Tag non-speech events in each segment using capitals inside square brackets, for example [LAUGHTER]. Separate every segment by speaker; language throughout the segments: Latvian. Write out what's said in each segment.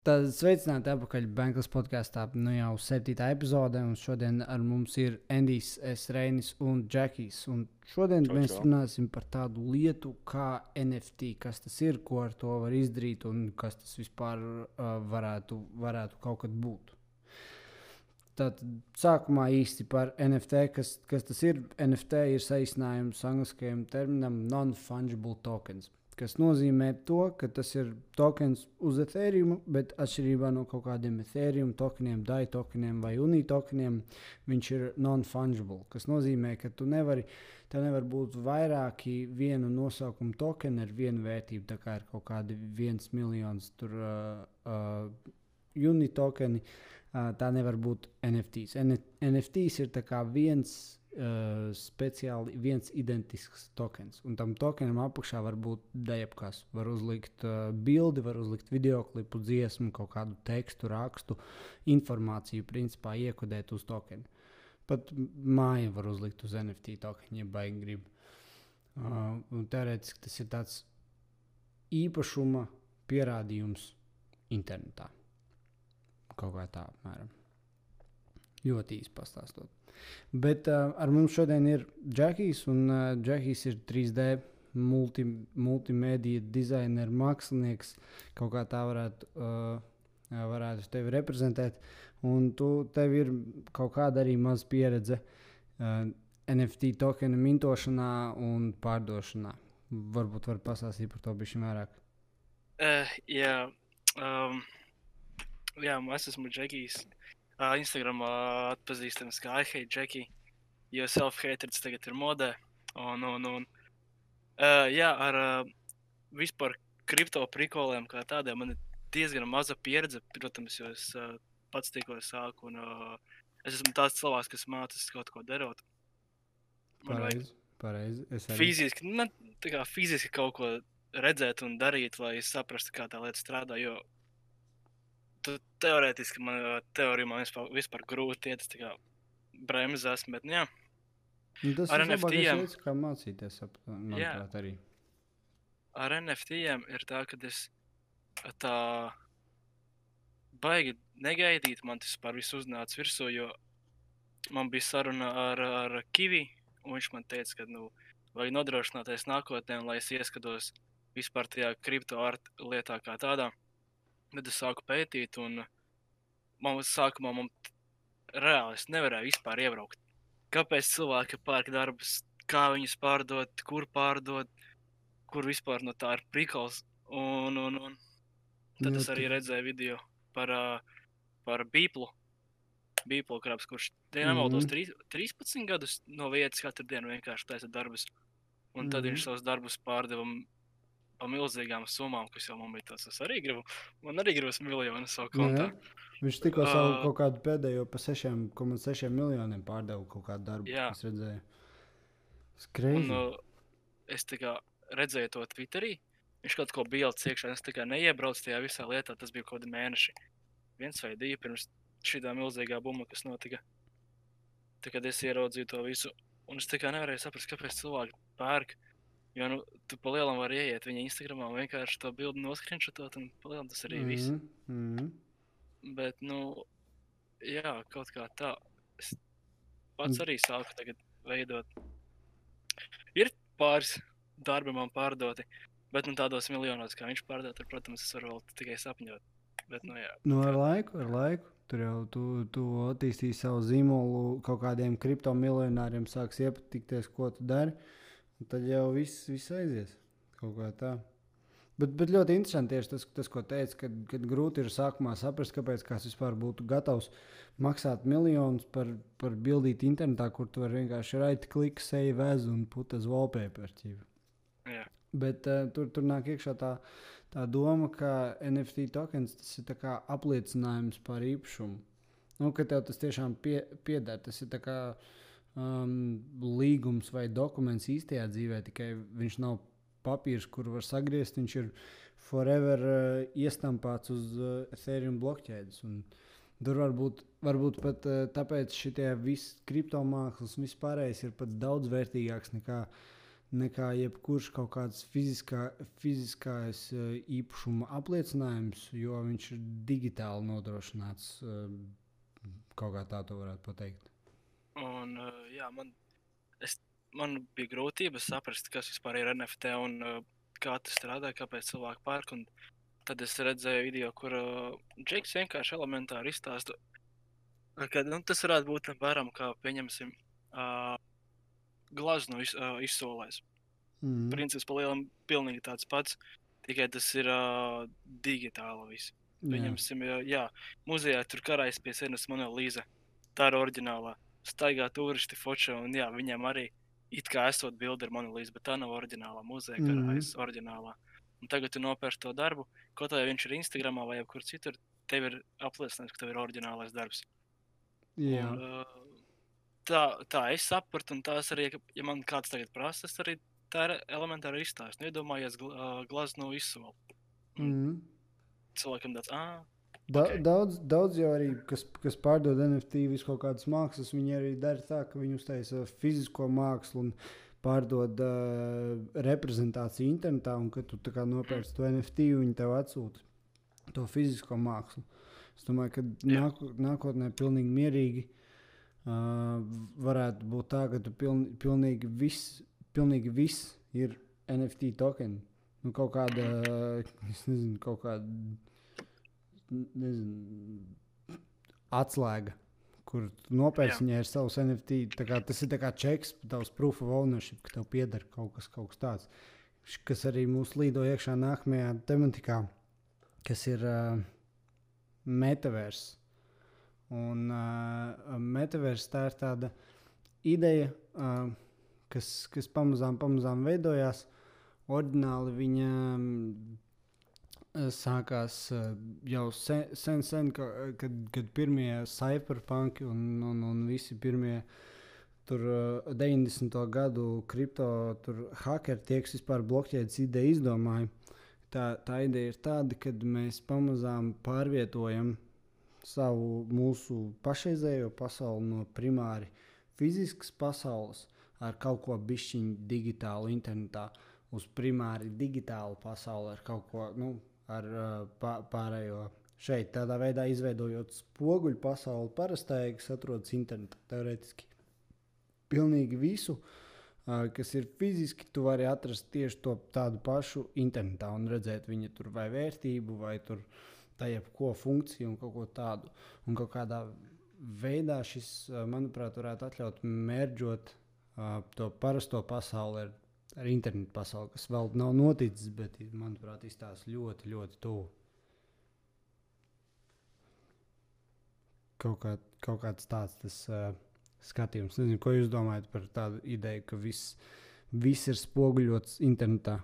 Speaker 1: Tad sveicināti atpakaļ Bankas podkāstā. Nu jau septītā epizodē, un šodien ar mums ir Endijs, Reinis un Džekijs. Un šodien čau, mēs čau. runāsim par tādu lietu kā NFT, kas tas ir, ko ar to var izdarīt un kas tas vispār uh, varētu, varētu kaut kad būt. Tad sākumā īsti par NFT, kas, kas tas ir. NFT ir saīsinājums angļuiskajam terminam non-fungible tokens kas nozīmē to, ka tas ir tokens uz Ethereum, bet atšķirībā no kaut kādiem Ethereum tokeniem, DAI tokeniem vai UNI tokeniem, viņš ir non-fungible. Tas nozīmē, ka tu nevari, tev nevar būt vairāki vienu nosaukumu tokeni ar vienu vērtību. Tā kā ir kaut kādi viens miljons tur uh, uh, UNI tokeni, uh, tā nevar būt NFTs. N NFTs ir viens uh, speciāli viens identisks tokens. Un tam tokenam apakšā var būt dejapkas. Var uzlikt uh, bildi, var uzlikt video klipu, dziesmu, kaut kādu tekstu, rakstu, informāciju, principā iekodēt uz tokenu. Pat māju var uzlikt uz NFT tokenu, ja baigi grib. Uh, Teorētiski tas ir tāds īpašuma pierādījums internetā. Kaut kā tā, apmēram. Ļoti īsi pastāstot. Bet uh, ar mums šodien ir Džekijs, un uh, Džekijs ir 3D multi, multimediju dizainers, mākslinieks. Kaut kā tā varētu, uh, varētu tevi reprezentēt. Un tu, tev ir kaut kāda arī maza pieredze uh, NFT tokenu mintošanā un pārdošanā. Varbūt var pastāstīt par to bišķi vairāk.
Speaker 2: Uh, jā, um, jā, es esmu Džekijs. Uh, Instagram uh, atpazīstams kā I hate Jackie, jo self-haters tagad ir modē. Un, un, un, uh, jā, ar uh, vispār kripto prikoliem kā tādiem man ir diezgan maza pieredze. Protams, jo es uh, pats tikko sāku, un uh, es esmu tāds cilvēks, kas mācās kaut ko darot.
Speaker 1: Pareizi, pareizi.
Speaker 2: Fiziski, ne, kā, fiziski kaut ko redzēt un darīt, lai saprastu, kā tā lieta strādā. Jo teorētiski man teorija man vispār, vispār grūti iet, tā kā bremzēs, bet nu jā.
Speaker 1: Nu, tas ar ir NFT-iem. Kā mācīties, manuprāt, arī.
Speaker 2: Ar NFT-iem ir tā, ka es tā baigi negaidīt, man tas par visu uznāca virsū, jo man bija saruna ar, ar Kivi, un viņš man teica, ka, nu, vajag nodrošināties nākotnē, lai es ieskatos vispār tajā kriptoārta lietā kā tādā. Tad es sāku pētīt, un man sākumā man reāli es nevarēju vispār iebraukt. Kāpēc cilvēki pērk darbus, kā viņus pārdot, kur pārdot, kur vispār no tā ir prikals. Un, un, un tad es arī redzēju video par, par Bīblu. Bīblu krabs, kurš nemaldos mm -hmm. 13 gadus no vietas katru dienu vienkārši taisa darbus. Un tad mm -hmm. viņš savus darbus pārdeva pa milzīgām summām, kas jau man bija tas. Es arī gribu, man arī gribas miljonu savu kontā. Jā.
Speaker 1: Viņš tikko uh, savu kaut kādu pēdējo pa 6,6 miljoniem pārdeva kaut kādu darbu. Jā, es redzēju. Un, uh,
Speaker 2: es tikai redzēju to Twitterī. Viņš kaut ko bija iekšā, es tikai neiebraucu tajā visā lietā. Tas bija kaut kādi mēneši. Viens vai divi pirms šī milzīgā bumba, kas notika. Tad, kad es ieraudzīju to visu, un es tikai nevarēju saprast, kāpēc cilvēki pērk. Uh, Jo nu, tu palielam vari ieiet viņa Instagramā un vienkārši to bildi noskrinšotot, un palielam tas arī viss. Mm -hmm. Bet, nu, jā, kaut kā tā. Es pats mm. arī sāku tagad veidot. Ir pāris darbi man pārdoti, bet nu, tādos miljonos, kā viņš pārdod, tur, protams, es varu tikai sapņot. Bet, nu, jā,
Speaker 1: nu, ar laiku, ar laiku. Tur jau tu, tu attīstīsi savu zīmolu, kaut kādiem kriptomiljonāriem sāks iepatikties, ko tu dari. Uh, tad jau viss, viss aizies kaut kā tā. Bet, bet ļoti interesanti tieši tas, tas ko teica, kad, kad grūti ir sākumā saprast, kāpēc kāds vispār būtu gatavs maksāt miljonus par, par bildīti internetā, kur tu vari vienkārši raiti kliku, seju vēzu un putas wallpaper.
Speaker 2: Yeah.
Speaker 1: Bet uh, tur, tur nāk iekšā tā, tā doma, ka NFT tokens tas ir apliecinājums par īpašumu. Nu, ka tev tas tiešām pie, pieder. Tas ir kā uh, um, līgums vai dokuments īstajā dzīvē, tikai viņš nav papīrs, kur var sagriezt. Viņš ir forever uh, iestampāts uz uh, Ethereum blokķēdes. Tur varbūt, varbūt pat uh, tāpēc šie visi kriptomākslas un vispārējais ir pat daudz vērtīgāks nekā, nekā jebkurš kaut kāds fiziskā, fiziskais uh, īpašuma apliecinājums, jo viņš ir digitāli nodrošināts. Uh, kaut kā tā to varētu pateikt.
Speaker 2: Un, uh, jā, man, es, man bija grūtības saprast, kas ir NFT un uh, kā tas strādā, kāpēc cilvēki pērk. Tad es redzēju video, kur uh, Džeks vienkārši elementāri izstāsta, ka nu, tas varētu būt apmēram kā, pieņemsim, uh, glazūru iz, uh, izsolēs. Mm. Princips palielam pilnīgi tāds pats, tikai tas ir uh, digitāli viss. Pieņemsim, jā. jā, muzejā tur karājas pie sienas monolīza. Tā ir oriģinālā. Staigā turisti fočo, un jā, viņiem arī it kā esot bilde ar monolīzu, bet tā nav oriģinālā muzeja karājas mm. oriģinālā. Un tagad tu nopērci to darbu, kaut vai viņš ir Instagram vai kur citur, tev ir apliecinājums, ka tev ir oriģinālais darbs.
Speaker 1: Jā. Un, uh,
Speaker 2: tā, tā es sapratu, un tās arī, ja man kāds tagad prasa, tas arī tā ir elementāra izstāsts. Nu, iedomājies gl uh, glazūru izsolu.
Speaker 1: Mm.
Speaker 2: Cilvēkam tāds, ah.
Speaker 1: Da, okay. daudz, daudz jau arī, kas, kas pārdod NFT, visu kaut kādas mākslas, viņi arī dara tā, ka viņi uztaisa fizisko mākslu un pārdod uh, reprezentāciju internetā, un kad tu nopērci to NFT, viņi tev atsūta to fizisko mākslu. Es domāju, ka nāk, nākotnē pilnīgi mierīgi Uh, varētu būt tā, ka tu piln, pilnīgi viss, pilnīgi viss ir NFT tokeni. Nu, kaut kāda, es nezinu, kaut kāda, nezinu, atslēga, kur nopērci viņai ar savus NFT. Kā, tas ir kā čeks, tavs proof of ownership, ka tev pieder kaut kas, kaut kas tāds. Kas arī mūs līdo iekšā nākamajā tematikā, kas ir uh, metaverss. Un uh, metaverss tā ir tāda ideja, uh, kas, kas pamazām, pamazām veidojās. Ordināli viņa sākās uh, jau sen, sen, sen ka, kad, kad pirmie cyberpunki un, un, un visi pirmie tur, uh, 90. gadu kripto hakeri, tie, kas vispār blokķēdes ideju izdomāja. Tā, tā ideja ir tāda, ka mēs pamazām pārvietojam savu mūsu pašreizējo pasauli no primāri fiziskas pasaules ar kaut ko bišķiņu digitālu internetā uz primāri digitālu pasauli ar kaut ko nu, ar pārējo. Šeit tādā veidā izveidojot spoguļu pasauli parastai, kas atrodas internetā, teorētiski. Pilnīgi visu, kas ir fiziski, tu vari atrast tieši to tādu pašu internetā un redzēt viņa tur vai vērtību, vai tur tā jebko funkciju un kaut ko tādu. Un kaut kādā veidā šis, manuprāt, varētu atļaut mērģot to parasto pasauli ar, ar internetu pasauli, kas vēl nav noticis, bet, manuprāt, izstāsta ļoti, ļoti tuvu. Kaut, kā, kaut kāds tāds tas, uh, skatījums. Nezinu, ko jūs domājat par tādu ideju, ka viss, viss ir spoguļots internetā.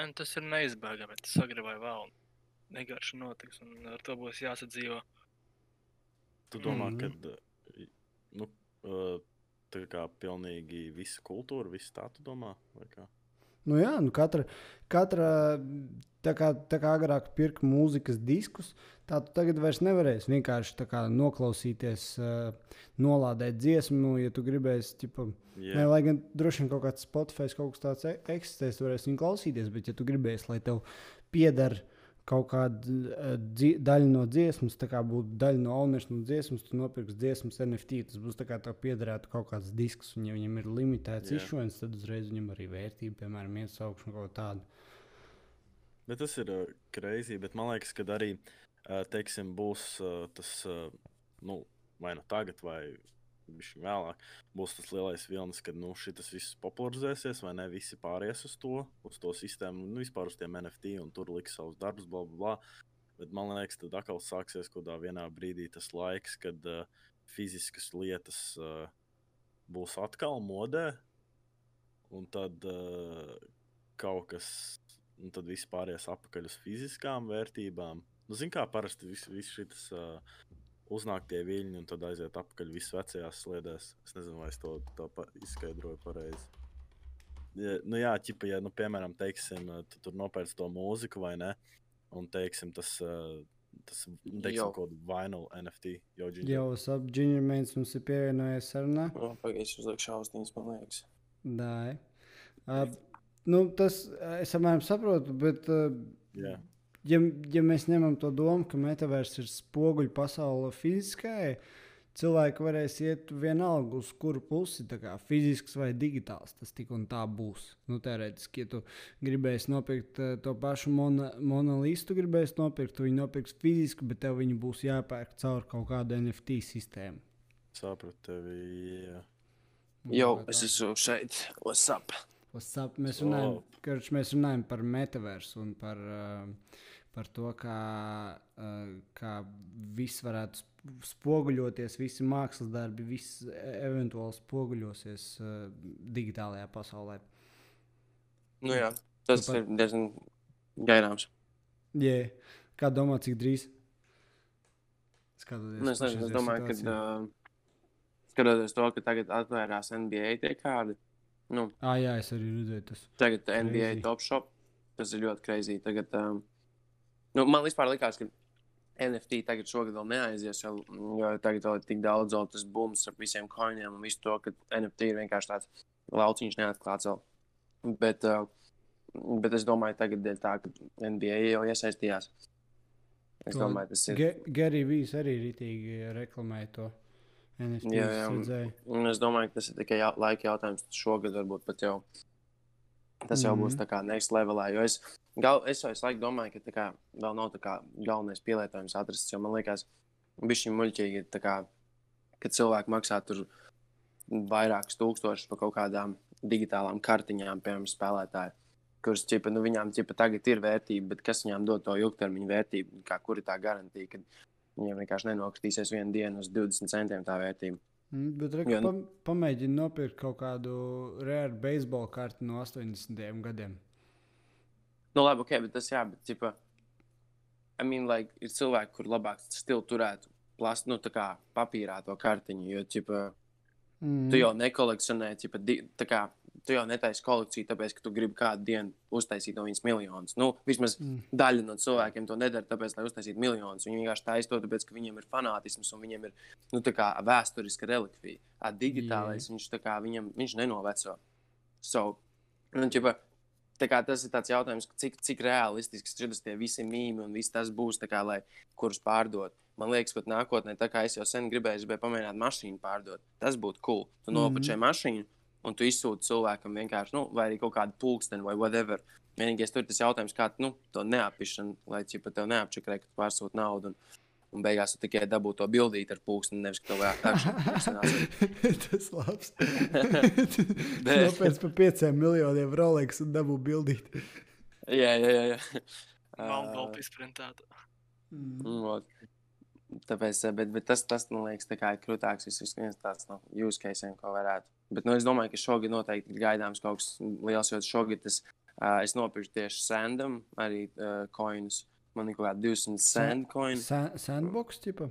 Speaker 2: Un tas ir neizbēgami, tas agrāk vēl vienkārši notiks, un ar to būs jāsadzīvo.
Speaker 3: Tu domā, mm -hmm. ka nu, tā kā pilnīgi visa kultūra, viss tā tu domā?
Speaker 1: Nu jā, nu katra, katra tā kā, tā kā agrāk pirka mūzikas diskus, tā tu tagad vairs nevarēsi vienkārši kā, noklausīties, uh, nolādēt dziesmu, ja tu gribēsi. Ķipa, yeah. ne, lai gan droši vien kaut kāds Spotify kaut kas tāds e, eksistēs, varēsi viņu klausīties, bet ja tu gribēsi, lai tev pieder kaut kāda uh, daļa no dziesmas, tā kā būtu daļa no ownership no dziesmas, tu nopirksi dziesmas NFT. Tas būs tā kā tā piederētu kaut kāds disks, un ja viņam ir limitēts izšķirts, tad uzreiz viņam arī vērtība, piemēram, iesaukšana kaut tāda.
Speaker 3: Bet tas ir uh, greizi, bet man liekas, ka arī uh, teiksim, būs uh, tas nu, vai nu tagad, vai viņš vēlāk būs tas lielais vilnis, kad nu, šis viss popularizēsies, vai ne? Visi pāries uz to, uz to sistēmu, nu, vispār uz tiem NFT, un tur liks savus darbus, bla, bla, bla. Bet man liekas, tad atkal sāksies kaut kādā brīdī tas laiks, kad uh, fiziskas lietas uh, būs atkal modē, un tad uh, kaut kas, un tad viss pāries apakaļ uz fiziskām vērtībām. Nu, Ziniet, kā parasti viss vis šis uh, uznāk tie viļņi un tad aiziet apakaļ visas vecajās sliedēs. Es nezinu, vai es to pa izskaidroju pareizi. Ja, nu jā, ķipa, ja, nu, piemēram, teiksim, tu tur nopērci to mūziku vai ne, un, teiksim, tas, tas teiksim, kaut kādu vinyl NFT jau
Speaker 1: džiņģi. Jau, ap džiņģi mēģinājums mums ir pievienojies sarunā.
Speaker 4: Pagaidzi, uzliek šausmīgs, man liekas.
Speaker 1: Dai. Uh, nu, tas es apmēram saprotu, bet. Uh,
Speaker 3: Jā.
Speaker 1: Ja, ja mēs ņemam to domu, ka metaverss ir spoguļu pasaule fiziskajai, cilvēki varēs iet vienalga uz kuru pusi, kā fizisks vai digitāls. Tas tik un tā būs. Nu, Teorētiski, ja tu gribēsi nopirkt uh, to pašu mona, monolīstu, gribēsi nopirkt, tu viņu nopirksi fiziski, bet tev viņi būs jāpērk caur kaut kādu NFT sistēmu.
Speaker 3: Sapratu tevi. Jā.
Speaker 4: Jo, es esmu šeit. What's up?
Speaker 1: Up, mēs, runājam, karč, mēs runājam par metaversu un par, uh, par to, kā, uh, kā viss varētu spoguļoties, visi mākslas darbi, viss eventuāli spoguļosies uh, digitālajā pasaulē.
Speaker 4: Nu, jā, tas Tāpat... ir diezgan gaidāms.
Speaker 1: Yeah. Kā domā, cik drīz?
Speaker 4: Skatoties, nu, es, nezinu, es domāju, ka uh, skatoties to, ka tagad atvērās NBA tie kādi Nu,
Speaker 1: ah, jā, es arī redzēju, tas
Speaker 4: tagad crazy. NBA Top Shop. Tas ir ļoti greizi. Tagad, um, nu, man vispār likās, ka NFT tagad šogad vēl neaizies, jo, jo tagad vēl ir tik daudz vēl tas bums ar visiem coiniem un visu to, ka NFT ir vienkārši tāds lauciņš neatklāts vēl. Bet, uh, bet es domāju, tagad ir tā, ka NBA jau iesaistījās. Es domāju, tas ir.
Speaker 1: Gary Vīs arī rītīgi reklamēja to. NFT
Speaker 4: jā, jā. Un es domāju, ka tas ir tikai jā, laika jautājums. Šogad varbūt pat jau tas jau mm -hmm. būs tā kā next levelā. Jo es, gal, es jau visu laiku domāju, ka kā, vēl nav kā, galvenais pielietojums atrasts. Jo man liekas, bija šī muļķīgi, kā, ka cilvēki maksā tur vairākus tūkstošus par kaut kādām digitālām kartiņām, piemēram, spēlētāji. Kuras ķipa, nu, viņām ķipa, tagad ir vērtība, bet kas viņām dod to ilgtermiņa vērtību? Kā, kur ir tā garantija, ka Viņiem vienkārši nenokritīsies vienu dienu uz 20 centiem tā vērtība.
Speaker 1: Mm, bet re, pa, pamēģini nopirkt kaut kādu rēru beisbola karti no 80. gadiem.
Speaker 4: Nu, labi, ok, bet tas jā, bet tipa, I mean, like, ir cilvēki, kur labāk stilu turētu plast, nu, tā kā papīrā to kartiņu, jo, tipa, mm. tu jau nekolekcionē, tipa, di, tā kā tu jau netaisi kolekciju, tāpēc, ka tu gribi kādu dienu uztaisīt no viņas miljonus. Nu, vismaz mm. daļa no cilvēkiem to nedara, tāpēc, lai uztaisītu miljonus. Viņi vienkārši taisa to, tāpēc, ka viņiem ir fanātisms un viņiem ir nu, vēsturiska relikvija. A, digitālais yeah. viņš, kā, viņam, viņš nenoveco. So, nu, ķipa, Kā, tas ir tāds jautājums, cik, cik realistisks šis tie visi mīmī un viss tas būs, kā, lai kurus pārdot. Man liekas, ka nākotnē, tā kā es jau sen gribēju, gribēju pamēģināt mašīnu pārdot. Tas būtu cool. Tu mm -hmm. nopačēji mašīnu, un tu izsūti cilvēkam vienkārši, nu, vai arī kaut kādu pulksteni vai whatever. Vienīgais tur ir tas jautājums, kā nu, to neapišanu, lai cik pat tev neapčakrē, ka tu pārsūti naudu. Un, un beigās tu tikai dabū to bildīti ar pulksteni, nevis ka tev vajag tādu. [LAUGHS]
Speaker 1: tas labs. [LAUGHS] Nopēc par pieciem miljoniem Rolex un dabū bildīti. [LAUGHS]
Speaker 4: jā, jā, jā. jā.
Speaker 2: Valdopa izprintēta.
Speaker 4: Mm. Tāpēc, bet, bet tas, tas man liekas, ir krūtāks. Tas viens tāds no use cases, ko varētu Bet nu, es domāju, ka šogad noteikti ir gaidāms kaut kas liels, jo šogad es, uh, es nopirku tieši sandam arī uh, coinus. Man ir kaut kāda 200 sand coin.
Speaker 1: Sa sandbox tipa?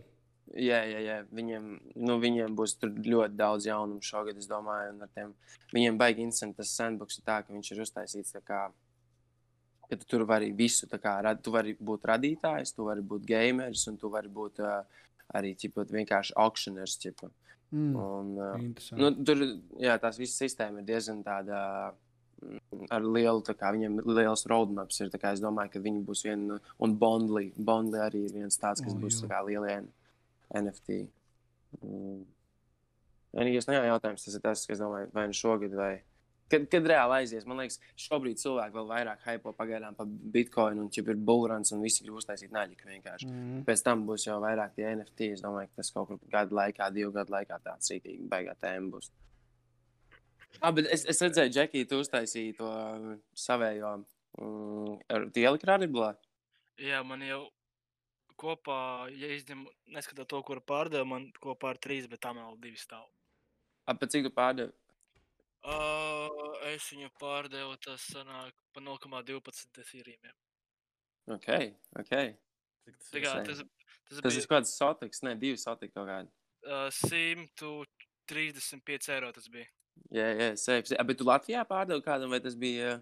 Speaker 4: Jā, jā, jā. Viņiem, nu, viņiem būs ļoti daudz jaunumu šogad, es domāju. Tiem, viņiem baigi interesanti tas sandbox tā, ka viņš ir uztaisīts tā kā, ka tu tur vari visu, kā, tu vari būt radītājs, tu vari būt gameris un tu vari būt uh, arī, ķipa, vienkārši aukcionērs, ķipa.
Speaker 1: Mm,
Speaker 4: un, uh, nu, tur jā, tās visas sistēmas ir diezgan tāda. Mm, ar lielu, kā viņiem ir liels roadmaps. Ir, kā, es domāju, ka viņi būs viena, un Bondly, Bondly arī ir viens tāds, kas oh, būs kā lielie NFT. Mm. Vienīgais jautājums tas ir tas, kas, domāju, vai nu šogad vai Kad, kad reāli aizies, man liekas, šobrīd cilvēki vēl vairāk hypo pagaidām par bitkoinu un čip ir bulrans un visi grib uztaisīt naļiku vienkārši. Mm. Pēc tam būs jau vairāk tie NFT. Es domāju, ka tas kaut kur gadu laikā, divu gadu laikā tāds rītīgi beigā tēma būs. Ah, bet es, es redzēju, Džekija, tu uztaisīji to savējo mm, ar tieliku radiblā.
Speaker 2: Jā, man jau kopā, ja izņem, neskatot to, kur pārdevu, man kopā ar trīs, bet tam vēl divi stāv.
Speaker 4: Ap, cik tu pārdevi?
Speaker 2: Uh, es viņu pārdevu, tas sanāk pa 0,12 etīriem.
Speaker 4: Ok, ok.
Speaker 2: Tā kā, tas,
Speaker 4: tas, tas bija... ir kāds sotiks, ne, divi sotiks kaut kādi.
Speaker 2: Uh, 135 eiro tas bija.
Speaker 4: Jā, jā, safe. Bet tu Latvijā pārdevi kādam, vai tas bija?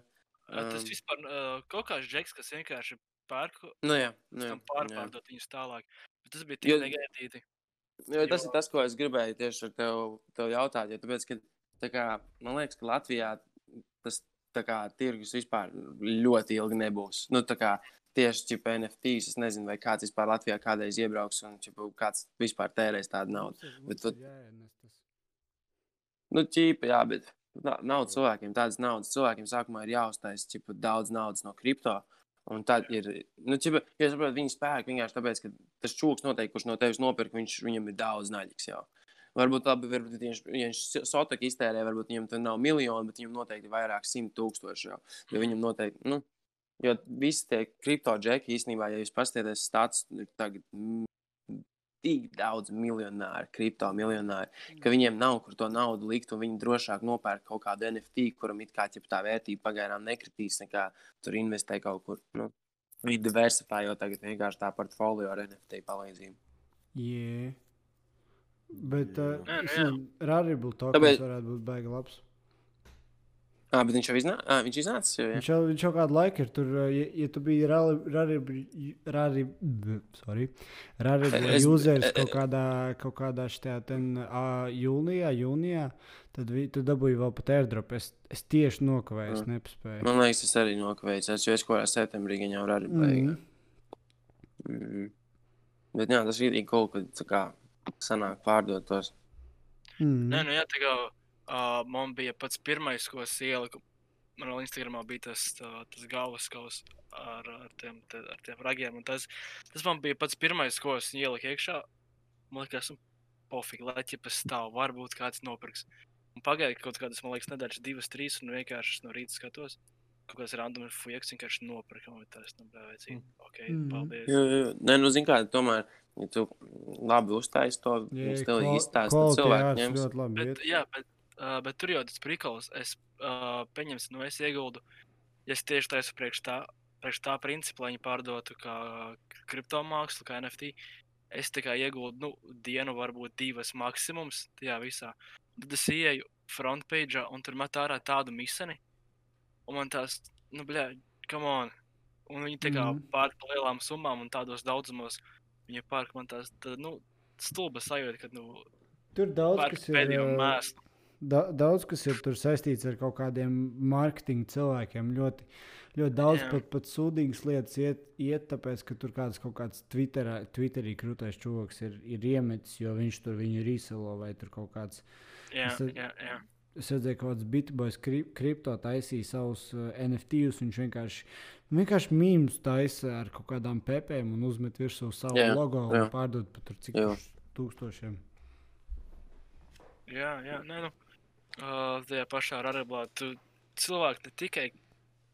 Speaker 2: Um... Tas vispār uh, kaut kāds džeks, kas vienkārši pērk.
Speaker 4: Nu jā, nu jā.
Speaker 2: Pārpārdot viņus tālāk. Bet tas bija tik jo... negaidīti.
Speaker 4: Jo tas jo... ir tas, ko es gribēju tieši ar tev, tev jautāt. Jo tāpēc, ka kā, man liekas, ka Latvijā tas kā tirgus vispār ļoti ilgi nebūs. Nu, kā tieši čipa NFTs, es nezinu, vai kāds vispār Latvijā kādreiz iebrauks un čipa, kāds vispār tērēs tādu naudu. Bet, tu, nu, ķīpa, jā, bet nav cilvēkiem tādas naudas. Cilvēkiem sākumā ir jāuztais čipa, daudz naudas no kripto. Un tad ir, nu, čipa, ja saprotu, viņa spēku vienkārši tāpēc, ka tas čūks noteikti, kurš no tevis nopirka, viņš, viņam ir daudz naļīgs jau. Varbūt labi, varbūt, viņš, viņš sotaku iztērē, varbūt viņam tur nav miljoni, bet viņam noteikti ir vairāk simt tūkstoši jau. Jo viņam noteikti, nu, Jo visi tie kripto džeki īstenībā, ja jūs paskatieties stāsts, ir tagad tik daudz miljonāru, kripto miljonāru, ka viņiem nav kur to naudu likt, un viņi drošāk nopērk kaut kādu NFT, kuram it kā tā vērtība pagaidām nekritīs, nekā tur investē kaut kur. Nu, viņi diversifējot tagad vienkārši tā portfolio ar NFT palīdzību.
Speaker 1: Yeah. Bet uh, Rarible tokens Tāpēc... varētu būt baigi labs.
Speaker 4: Ah, bet viņš jau iznāca. Ah, viņš iznāca jau,
Speaker 1: ja? viņš, jau, viņš jau kādu laiku ir tur. Ja, ja tu biji rari, rari, rari, sorry, rari es, users kaut kādā, kaut kādā šajā ten, uh, jūnijā, jūnijā, tad vi, tu dabūji vēl pat airdrop. Es, es tieši nokavēju, es nepaspēju.
Speaker 4: Man liekas, es arī nokavēju. Es jau kaut kādā septembrī jau rari beigā. Mm. Mm. Bet jā, tas ir kaut kad tā kā sanāk pārdot tos.
Speaker 2: Mm. Nē, nu jā, tā kā Uh, man bija pats pirmais, ko es ieliku. Manā Instagramā bija tas, tā, tas galvas kaus ar, ar, tiem, te, ar tiem ragiem. Tas, tas man bija pats pirmais, ko es ieliku iekšā. Man liekas, nu, pofīgi, lai ķipa stāv. Varbūt kāds nopirks. Un pagāja kaut kādas, man liekas, nedēļas, divas, trīs, un vienkārši no rīta skatos. Kaut kāds random fujaks vienkārši nopirka. Un tas, nu, bēvēt, ok, mm. paldies.
Speaker 4: Jā, jā. Nē, nu, zin kā, tomēr. Ja tu labi uztaisīji to, stilīgi izstāstīji, tad
Speaker 2: jā, bet Uh, bet tur jau tas prikals, es uh, pieņemsim, nu es ieguldu, ja es tieši taisu priekš tā, priekš tā principa, lai viņi pārdotu kā kriptomākslu, kā NFT. Es tikai ieguldu nu, dienu, varbūt divas maksimums tajā visā. Tad es ieeju frontpage un tur met ārā tādu miseni. Un man tās, nu, bļā, come on. Un viņi tā kā mm -hmm. pērk par lielām summām un tādos daudzumos. Viņi pērk man tās, tā, nu, stulba sajūta, ka, nu,
Speaker 1: tur daudz kas ir. Da, daudz kas ir saistīts ar kaut kādiem mārketinga cilvēkiem. Ļoti, ļoti daudz Jā. pat, pat sūdīgas lietas iet, iet, tāpēc, ka tur kāds kaut kāds Twitterā, Twitterī krūtais čūlis ir, ir iemetis, jo viņš tur viņu ir izsalo vai tur kaut kāds.
Speaker 2: Jā, es, jā, jā.
Speaker 1: Es redzēju, ka kāds bitbojas kripto taisīja savus uh, NFTs. Viņš vienkārši, vienkārši mīmus taisa ar kaut kādām pepēm un uzmet virsū savu jā, logo jā. un pārdod pat tur cik tūkstošiem.
Speaker 2: Jā, jā, nē, nu, uh, tajā pašā Rarablā. Tu cilvēki ne tikai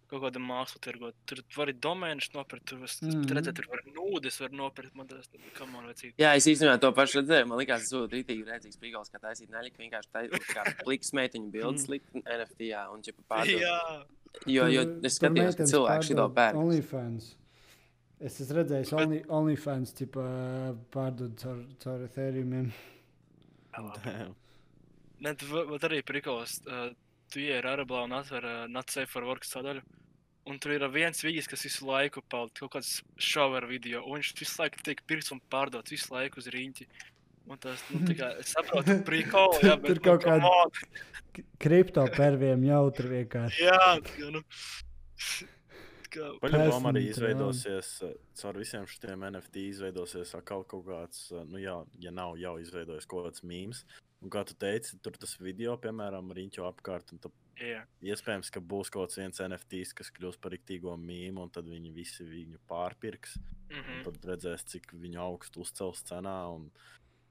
Speaker 2: kaut kādu mākslu tirgot, tur var arī domēnus nopirkt. Tur var mm -hmm. redzēt, tur var nūdes, var nopirkt. Man tas kā man vajadzīgs.
Speaker 4: Jā, es īstenībā to pašu redzēju. Man liekas, tas būtu rītīgi redzīgs brīgals, kā taisīt neļika vienkārši tā kā [LAUGHS] pliks meitiņu bildes likt NFT, jā, un ķipa pārdot. Jā. Jo, jo es skatījos, ka cilvēki šito pērk.
Speaker 1: OnlyFans. Es esmu redzējis Bet... only, OnlyFans tipa, pārdot caur, caur Ethereum.
Speaker 2: Ne, tu vari arī prikos. Uh, tu ienāc Arablā un atver uh, Safe for Work sadaļu. Un tur ir viens vīģis, kas visu laiku pauda kaut kāds šover video. Un viņš visu laiku tiek pirkts un pārdots visu laiku uz rīņķi. Un tas, nu, tā kā [LAUGHS] es saprotu, prikolu, jā, bet
Speaker 1: tur kaut nu, kāda kripto perviem jautri vienkārši.
Speaker 2: jā, jā, nu.
Speaker 3: Paļāvām arī izveidosies caur visiem šiem NFT, izveidosies atkal kaut kāds, nu, jā, ja nav jau izveidojis kaut kāds mīmīms. Un kā tu teici, tur tas video, piemēram, riņķo apkārt.
Speaker 2: Yeah.
Speaker 3: Iespējams, ka būs kaut viens NFT, kas kļūs par rīktīgo mīmīmu, un tad viņi visi viņu pārpirks. Mm -hmm. Tad redzēs, cik viņu augstu uzcels cenā.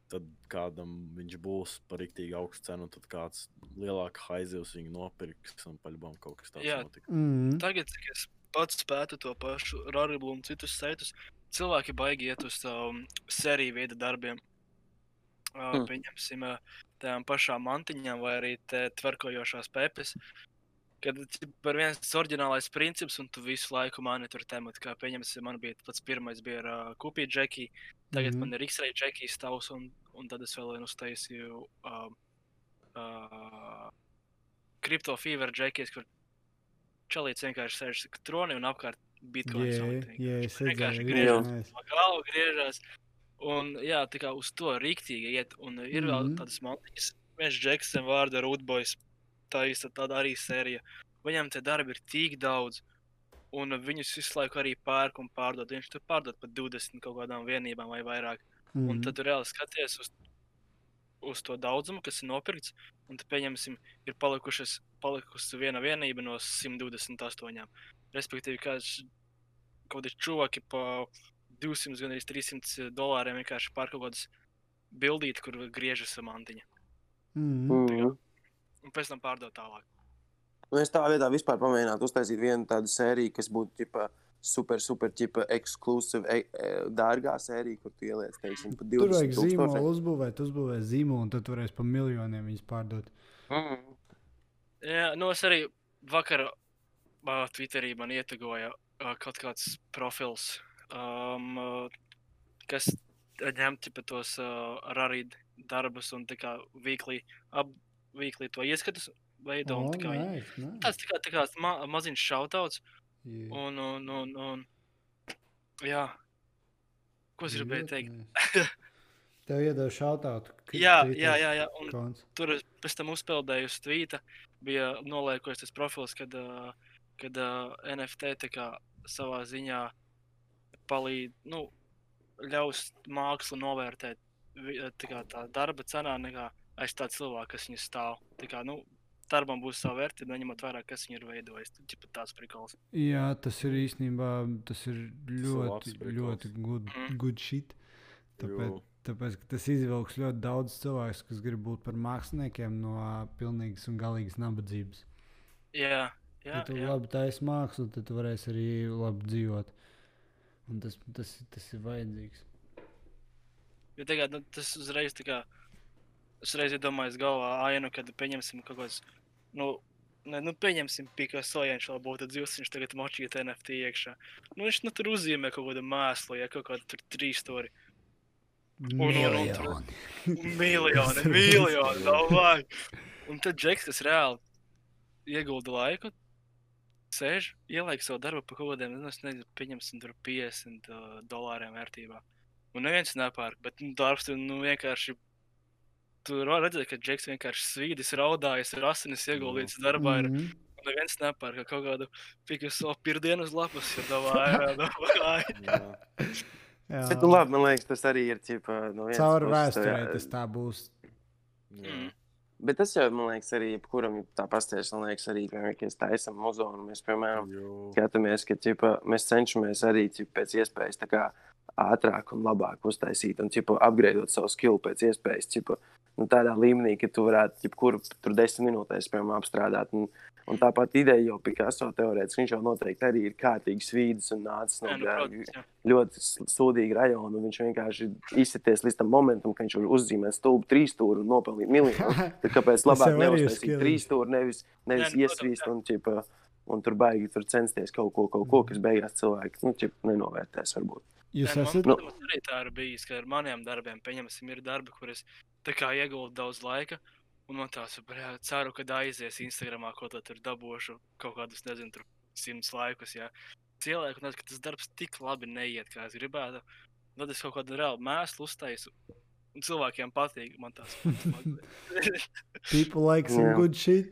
Speaker 3: Tad kādam viņš būs par rīktīgi augstu cenu, tad kāds lielāks haizivs viņu nopirks un paļbām kaut kas tāds notiks.
Speaker 1: Mm -hmm.
Speaker 2: Tagad, cik es pats spētu to pašu Rāriblu un citus saitus, cilvēki baigi iet uz um, sēriju veidu darbiem mm. pieņemsim, tām pašām mantiņām vai arī tverkojošās pepes. Kad ir viens oriģinālais princips, un tu visu laiku mani tur tematu, kā pieņemsim, man bija pats pirmais bija ar uh, kupiju džekiju, tagad mm -hmm. man ir X-ray džekijas tavs, un, un tad es vēl vienu uztaisīju uh, uh, Crypto Fever džekijas, kur čalīts vienkārši sēž troni un apkārt bitkoins.
Speaker 1: Jā, jā, es
Speaker 2: vienkārši griežos, galvu griežās. Un jā, tā kā uz to rīktīgi iet, un ir vēl mm -hmm. tādas monētas, viens Džeksons vārdu Rudboys. Tā ir tāda arī sērija. viņam tie darbi ir tik daudz. Un viņus visu laiku arī pērk un pārdod. Viņš tur pārdod par 20 kaut kādām vienībām vai vairāk. Mm -hmm. Un tad tu reāli skaties uz, uz to daudzumu, kas ir nopirkts. Un tad, pieņemsim, ir palikušas, palikusi viena vienība no 128. Respektīvi, kāds kaut kādi čūvaki pa 200, gan arī 300 dolāriem vienkārši pār kaut kādas bildītas, kur griežas mantiņa.
Speaker 1: Mm.
Speaker 2: -hmm. Un pēc tam pārdot tālāk.
Speaker 4: Nu, es tā vietā vispār pamēģinātu uztaisīt vienu tādu sēriju, kas būtu ģipa, super, super, ģipa, ekskluzīva, e, e, dārgā sērija, kur tu ieliec, teiksim, pa 20
Speaker 1: Tur vajag zīmolu uzbūvēt, uzbūvēt zīmolu, un tad tu varēsi pa miljoniem viņus pārdot.
Speaker 4: Mm.
Speaker 2: Jā, nu es arī vakar uh, Twitterī man ietegoja uh, kaut kāds profils, um, uh, kas ņem tos uh, rarīdu darbus un tā kā vīklī, ap, vīklī to ieskatus veido.
Speaker 1: Oh,
Speaker 2: un, tā kā,
Speaker 1: nice, nice.
Speaker 2: Tas tā kā, tā kā ma maziņš šautauts.
Speaker 1: Yeah.
Speaker 2: Un, un, un, un, jā. Ko es gribēju teikt?
Speaker 1: nice. Tev iedod šautautu.
Speaker 2: Jā, jā, jā, jā. Un
Speaker 1: Konts.
Speaker 2: tur es pēc tam uzpeldēju uz tvīta. Bija noliekojis tas profils, kad, uh, kad uh, NFT tā kā savā ziņā palīdz, nu, ļaus mākslu novērtēt vi- tā, kā, tā darba cenā nekā aiz tā cilvēka, kas viņu stāv. Tā kā, nu, darbam būs sava vērtība, neņemot vērā, kas viņu ir veidojis. Tas ir tāds prikals.
Speaker 1: Jā, tas ir īstenībā tas ir ļoti, ļoti good,
Speaker 2: Mm.
Speaker 1: good shit. Tāpēc,
Speaker 3: Jo.
Speaker 1: tāpēc tas izvilks ļoti daudz cilvēku, kas grib būt par māksliniekiem no pilnīgas un galīgas nabadzības.
Speaker 2: Jā, jā,
Speaker 1: Ja tu
Speaker 2: jā.
Speaker 1: labi taisīsi mākslu, tad tu varēsi arī labi dzīvot. Un tas, tas, tas ir vajadzīgs.
Speaker 2: Jo tagad nu, tas uzreiz tā kā. Es reiz iedomājos galvā ainu, kad pieņemsim kaut kādas. Nu, ne, nu, pieņemsim, ja viņš vēl būtu dzīves, viņš tagad močīja NFT iekšā. Nu, viņš nu, tur uzzīmē kaut kādu mēslu, ja kaut kādu tur trīs stūri. tur- Miljoni, miljoni, [LAUGHS] davai. Un tad Džeks, kas reāli iegulda laiku, sēž, ieliek savu darbu par kaut kādiem, nu, nezinu, pieņemsim, tur 50 uh, dolāriem vērtībā. Un neviens nepērk, bet nu, darbs tur nu, vienkārši. Tur var redzēt, ka Džeks vienkārši svīdis, raudājas, ir asinis ieguldīts darbā. Ir,
Speaker 1: Mhm.
Speaker 2: un neviens nepērk kaut kādu Picasso pirdienu uz lapas, jo davai, davai.
Speaker 3: Jā.
Speaker 4: Bet, nu, labi, man liekas, tas arī ir ķipa, no vienas
Speaker 1: Caur
Speaker 4: puses,
Speaker 1: vēsturē
Speaker 4: jā,
Speaker 1: tas tā būs.
Speaker 3: Jā.
Speaker 2: Mm.
Speaker 4: Bet tas jau, man liekas, arī jebkuram tā pastāstīs. Man liekas, arī, piemēram, kad mēs taisām muzonu, mēs, piemēram, skatāmies, ka ķipa, mēs cenšamies arī ķipa, pēc iespējas kā ātrāk un labāk uztaisīt un ķipa, upgradeot savu skilu pēc iespējas. Ķipa, nu, tādā līmenī, ka tu varētu jebkuru tur desmit minūtēs piemēram, apstrādāt. Un, un tāpat ideja jau Picasso teorētiski viņš jau noteikti arī ir kārtīgi svīdis un nācis no
Speaker 2: Jā, nu, protams, jā.
Speaker 4: ļoti sūdīga rajona. un Viņš vienkārši izsities līdz tam momentam, kad viņš var uzzīmēt stūbu trīs stūri un nopelnīt miljonu. [LAUGHS] Tad kāpēc labāk neuztaisīt trīs stūri, nevis, nevis
Speaker 2: Nē, nu,
Speaker 4: iesvīst un, ķipa, un tur baigi tur censties kaut ko, kaut ko kas beigās cilvēki nu, ķipa, nenovērtēs. Varbūt.
Speaker 1: Jūs
Speaker 2: Nē, nu,
Speaker 1: esat.
Speaker 2: Man, protams, arī tā ir bijis, ka ar maniem darbiem, pieņemsim, ir darbi, kurus ieguldu daudz laika. Un man tās ir, ceru, ka aizies Instagramā, ko tur dabūšu kaut kādus, nezinu, tur simts laikus. Jā. Cilvēku, un tad, ka tas darbs tik labi neiet, kā es gribētu. Tad es kaut kādu reālu mēslu uztaisu. Un cilvēkiem patīk. Man tās [LAUGHS]
Speaker 1: People like some good shit.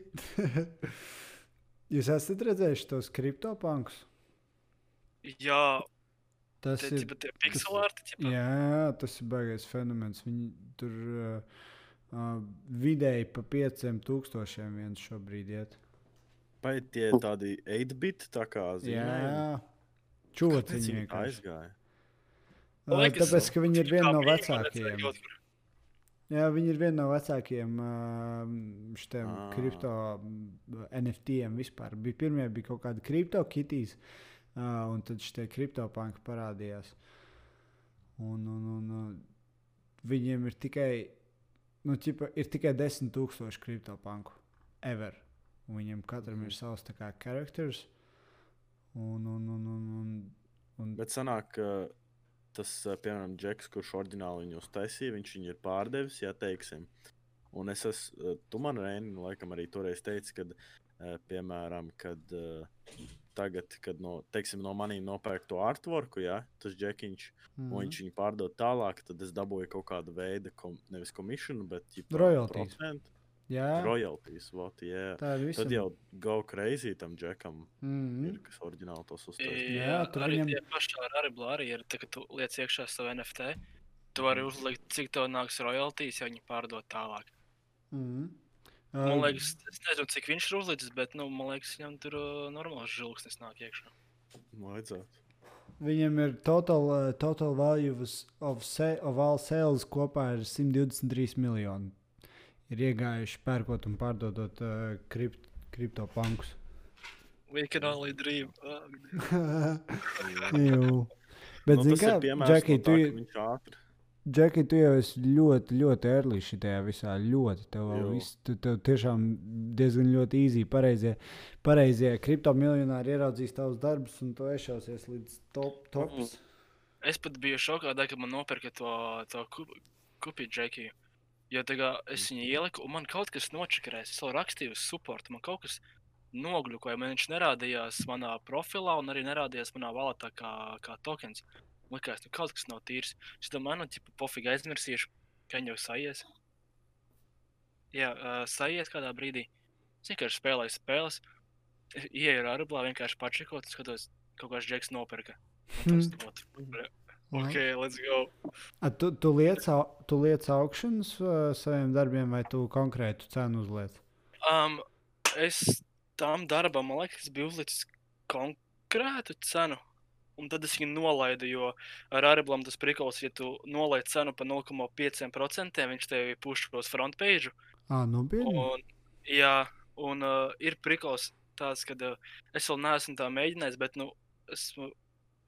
Speaker 1: [LAUGHS] Jūs esat redzējuši tos kriptopankus?
Speaker 2: Jā,
Speaker 1: Tas
Speaker 2: tie
Speaker 1: ir.
Speaker 2: tie pixelārti. ķipa.
Speaker 1: Jā, tas ir baigais fenomens. Viņi tur uh, uh, vidēji pa 5000 viens šobrīd iet.
Speaker 3: Vai tie tādi 8-bit tā kā zīmējumi?
Speaker 1: Jā, čūciņi vienkārši.
Speaker 3: aizgāja.
Speaker 1: Uh,
Speaker 2: Liekas,
Speaker 1: Tāpēc, ka viņi ir viena no vecākajiem. Jā, viņi ir viena no vecākajiem šiem
Speaker 3: Ah.
Speaker 1: kripto NFT-iem vispār. Bija pirmie bija kaut kādi kripto kitīs, uh, un tad šie kriptopanki parādījās. Un, un, un, un viņiem ir tikai, nu, ķipa, ir tikai 10,000 kriptopanku ever. Un viņiem katram ir savs tā kā charakters. Un, un, un, un, un, un,
Speaker 3: Bet sanāk, ka tas, eh, piemēram, Džeks, kurš oriģināli viņu uztaisīja, viņš viņu ir pārdevis, ja teiksim. Un es esmu, tu man, Reini, laikam arī toreiz teici, ka, piemēram, kad eh, tagad, kad no, teiksim, no maniem nopērk to artworku, ja, tas džekiņš, mm. un viņš viņu pārdod tālāk, tad es dabūju kaut kādu veidu, kom, nevis komīšanu, bet
Speaker 1: Royalties.
Speaker 3: procentu.
Speaker 1: Jā,
Speaker 3: royalties. What, yeah.
Speaker 1: tā ir visa.
Speaker 3: Tad jau go crazy tam džekam,
Speaker 1: Mm
Speaker 3: ir,
Speaker 1: -hmm.
Speaker 3: kas oriģināli tos uztaisīja.
Speaker 1: Jā,
Speaker 2: Jā,
Speaker 1: tur
Speaker 2: arī
Speaker 1: viņam-
Speaker 2: paši ar arī ir, tā, ka tu liec iekšā savu NFT. Tu vari uzlikt, cik tev nāks royalties, ja viņi pārdod tālāk.
Speaker 1: Mm -hmm.
Speaker 2: Man liekas, es nezinu, cik viņš ir uzlicis, bet, nu, man liekas, viņam tur uh, normāls žilksnis nāk iekšā.
Speaker 3: Vajadzētu.
Speaker 1: Viņam ir total, uh, total value of, sa of all sales kopā ir 123 miljoni. Ir iegājuši pērkot un pārdodot uh, kript, kriptopankus.
Speaker 2: We can only dream. Uh. [LAUGHS]
Speaker 1: Bet,
Speaker 3: nu,
Speaker 1: zini, kā,
Speaker 3: piemērs
Speaker 1: Džeki,
Speaker 3: no
Speaker 1: tu,
Speaker 3: viņš ātri.
Speaker 1: Džeki, tu jau esi ļoti, ļoti early šajā visā. Ļoti. Tev, viss, tu, tev tiešām diezgan ļoti easy. Pareizie, pareizie kriptomiljonāri ieraudzīs tavus darbus un tu ešausies līdz top, tops.
Speaker 2: es pat biju šokā, tā, kad man nopirka to, to kupi džekiju. Jo kā es viņu ieliku, un man kaut kas nočakarēs. Es vēl rakstīju uz supportu, man kaut kas nogļukoja. Man viņš nerādījās manā profilā, un arī nerādījās manā valetā kā, kā tokens. Likās, nu kaut kas nav tīrs. Es domāju, nu, tipa, pofīgi aizmirsīšu, ka viņi jau sajies. Jā, uh, sajies kādā brīdī. Es vienkārši spēlēju spēles. Ieju ar arblā, vienkārši pačekot, un skatos, kaut kāds džeks nopirka. Tas,
Speaker 1: Hmm.
Speaker 2: mm. Ok, let's go.
Speaker 1: A, tu, tu liec, tu liec augšanas uh, saviem darbiem, vai tu konkrētu cenu uzliec?
Speaker 2: Um, es tam darbam, man liekas, biju uzlicis konkrētu cenu. Un tad es viņu nolaidu, jo ar Arablam tas prikals, ja tu nolaidi cenu par 0,5%, viņš tev puš uz frontpage.
Speaker 1: Ah, nopietni.
Speaker 2: Un, jā, un uh, ir prikals tāds, ka uh, es vēl neesmu tā mēģinājis, bet nu, esmu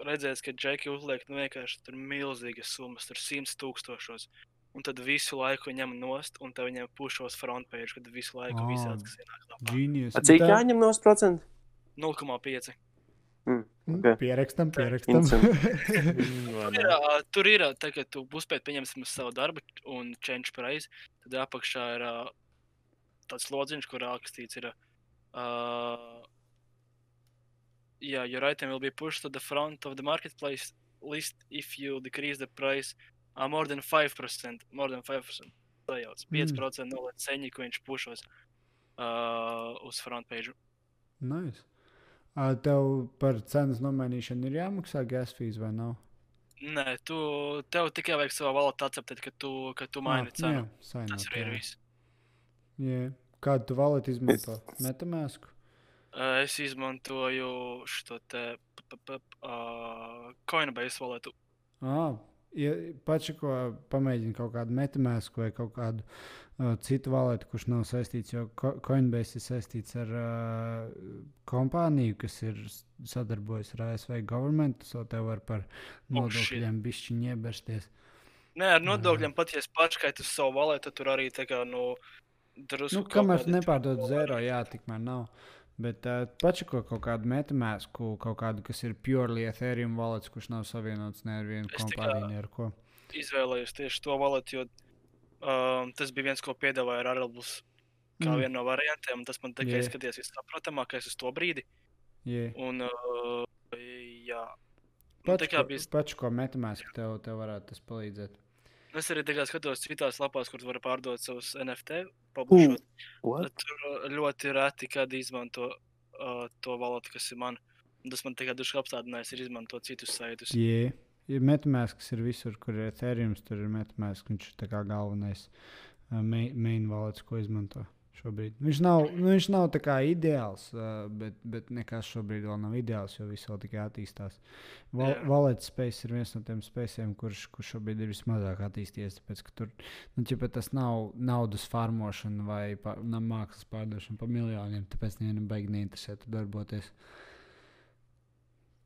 Speaker 2: redzējis, ka džeki uzliek nu, vienkārši tur milzīgas summas, tur 100 tūkstošos. Un tad visu laiku ņem nost, un tad viņiem pušos frontpage, kad visu laiku
Speaker 1: Ā.
Speaker 2: visāds, kas ienāk.
Speaker 1: Genius.
Speaker 4: Cik
Speaker 1: Tā-
Speaker 4: jāņem no procentu?
Speaker 2: 0,5.
Speaker 1: Mm,
Speaker 4: Ok.
Speaker 1: Pierakstam, pierakstam.
Speaker 3: Mm, vai [LAUGHS]
Speaker 2: Tur ir, ā, tur ir tā, ka tu uzspēj pieņemsim uz savu darbu un change price. Tad apakšā ir ā, tāds lodziņš, kur rakstīts, ir, uh, yeah, your item will be pushed to the front of the marketplace list if you decrease the price uh, more than 5%. More than 5%. Sajauc. 5% no ceņi, ko viņš pušos uh, uz front page.
Speaker 1: nice. Tev par cenas nomainīšanu ir jāmaksā gas fees vai nav?
Speaker 2: Nē, tu, tev tikai vajag savā valodā akceptēt, ka tu, ka tu maini
Speaker 1: Ah,
Speaker 2: cenu.
Speaker 1: jā,
Speaker 2: Tas arī ir viss.
Speaker 1: Jā. Kādu tu valeti izmanto? Metamēsku?
Speaker 2: Uh, es izmantoju šo te uh, Coinbase valodu.
Speaker 1: Ah, ja paši ko pamēģina kaut kādu metamēsku vai kaut kādu citu valeti, kurš nav saistīts, jo Co- Coinbase ir saistīts ar uh, kompāniju, kas ir sadarbojas ar ASV governmentu, so tev var par
Speaker 2: Oh,
Speaker 1: nodokļiem bišķiņi iebersties.
Speaker 2: Nē, ar nodokļiem pat ja es paškaitu savu valētu, tad tur arī tā kā, nu, drusku.
Speaker 1: Nu, kamēr nepārdod
Speaker 2: dolāri.
Speaker 1: zero, jā, tikmēr nav. Bet uh, pačako kaut kādu metamēsku, kaut kādu, kas ir purely Ethereum valets, kurš nav savienots ne ar vienu kompāniju, ne ar ko.
Speaker 2: Izvēlējos tieši to valētu, jo um, tas bija viens, ko piedāvāja Arabus kā
Speaker 1: Mm.
Speaker 2: vienu no variantiem. un Tas man tikai
Speaker 1: Jā.
Speaker 2: izskatījās vissaprotamākais uz to brīdi.
Speaker 1: Yeah.
Speaker 2: Un, uh, jā, Nu,
Speaker 1: Pats,
Speaker 2: tā kā bija-
Speaker 1: pats, ko metamēsku, tev, tev varētu tas palīdzēt.
Speaker 2: es arī kā skatos citās lapās, kur var pārdot savus NFT, Tur ļoti reti, kad izmanto uh, to valodu, kas ir man. Un Tas man tikai duši apstādinājis, ir izmantot citus saitus.
Speaker 1: Jā, ja metamēsks ir visur, kur ir Ethereum, tur ir metamēsks, viņš ir galvenais uh, main, valods, ko izmanto. Šobrīd. Viņš nav, nu, viņš nav ideāls, uh, bet, bet nekas šobrīd vēl nav ideāls, jo viss vēl tikai attīstās. Valets space ir viens no tiem spēkiem, kurš, kurš šobrīd ir vismazāk attīstījies. Tāpēc, ka tur nu, ķipa, tas nav naudas farmošana vai pa, na, mākslas pārdošana par miljoniem. Tāpēc nevienam baigi neinteresē tur darboties.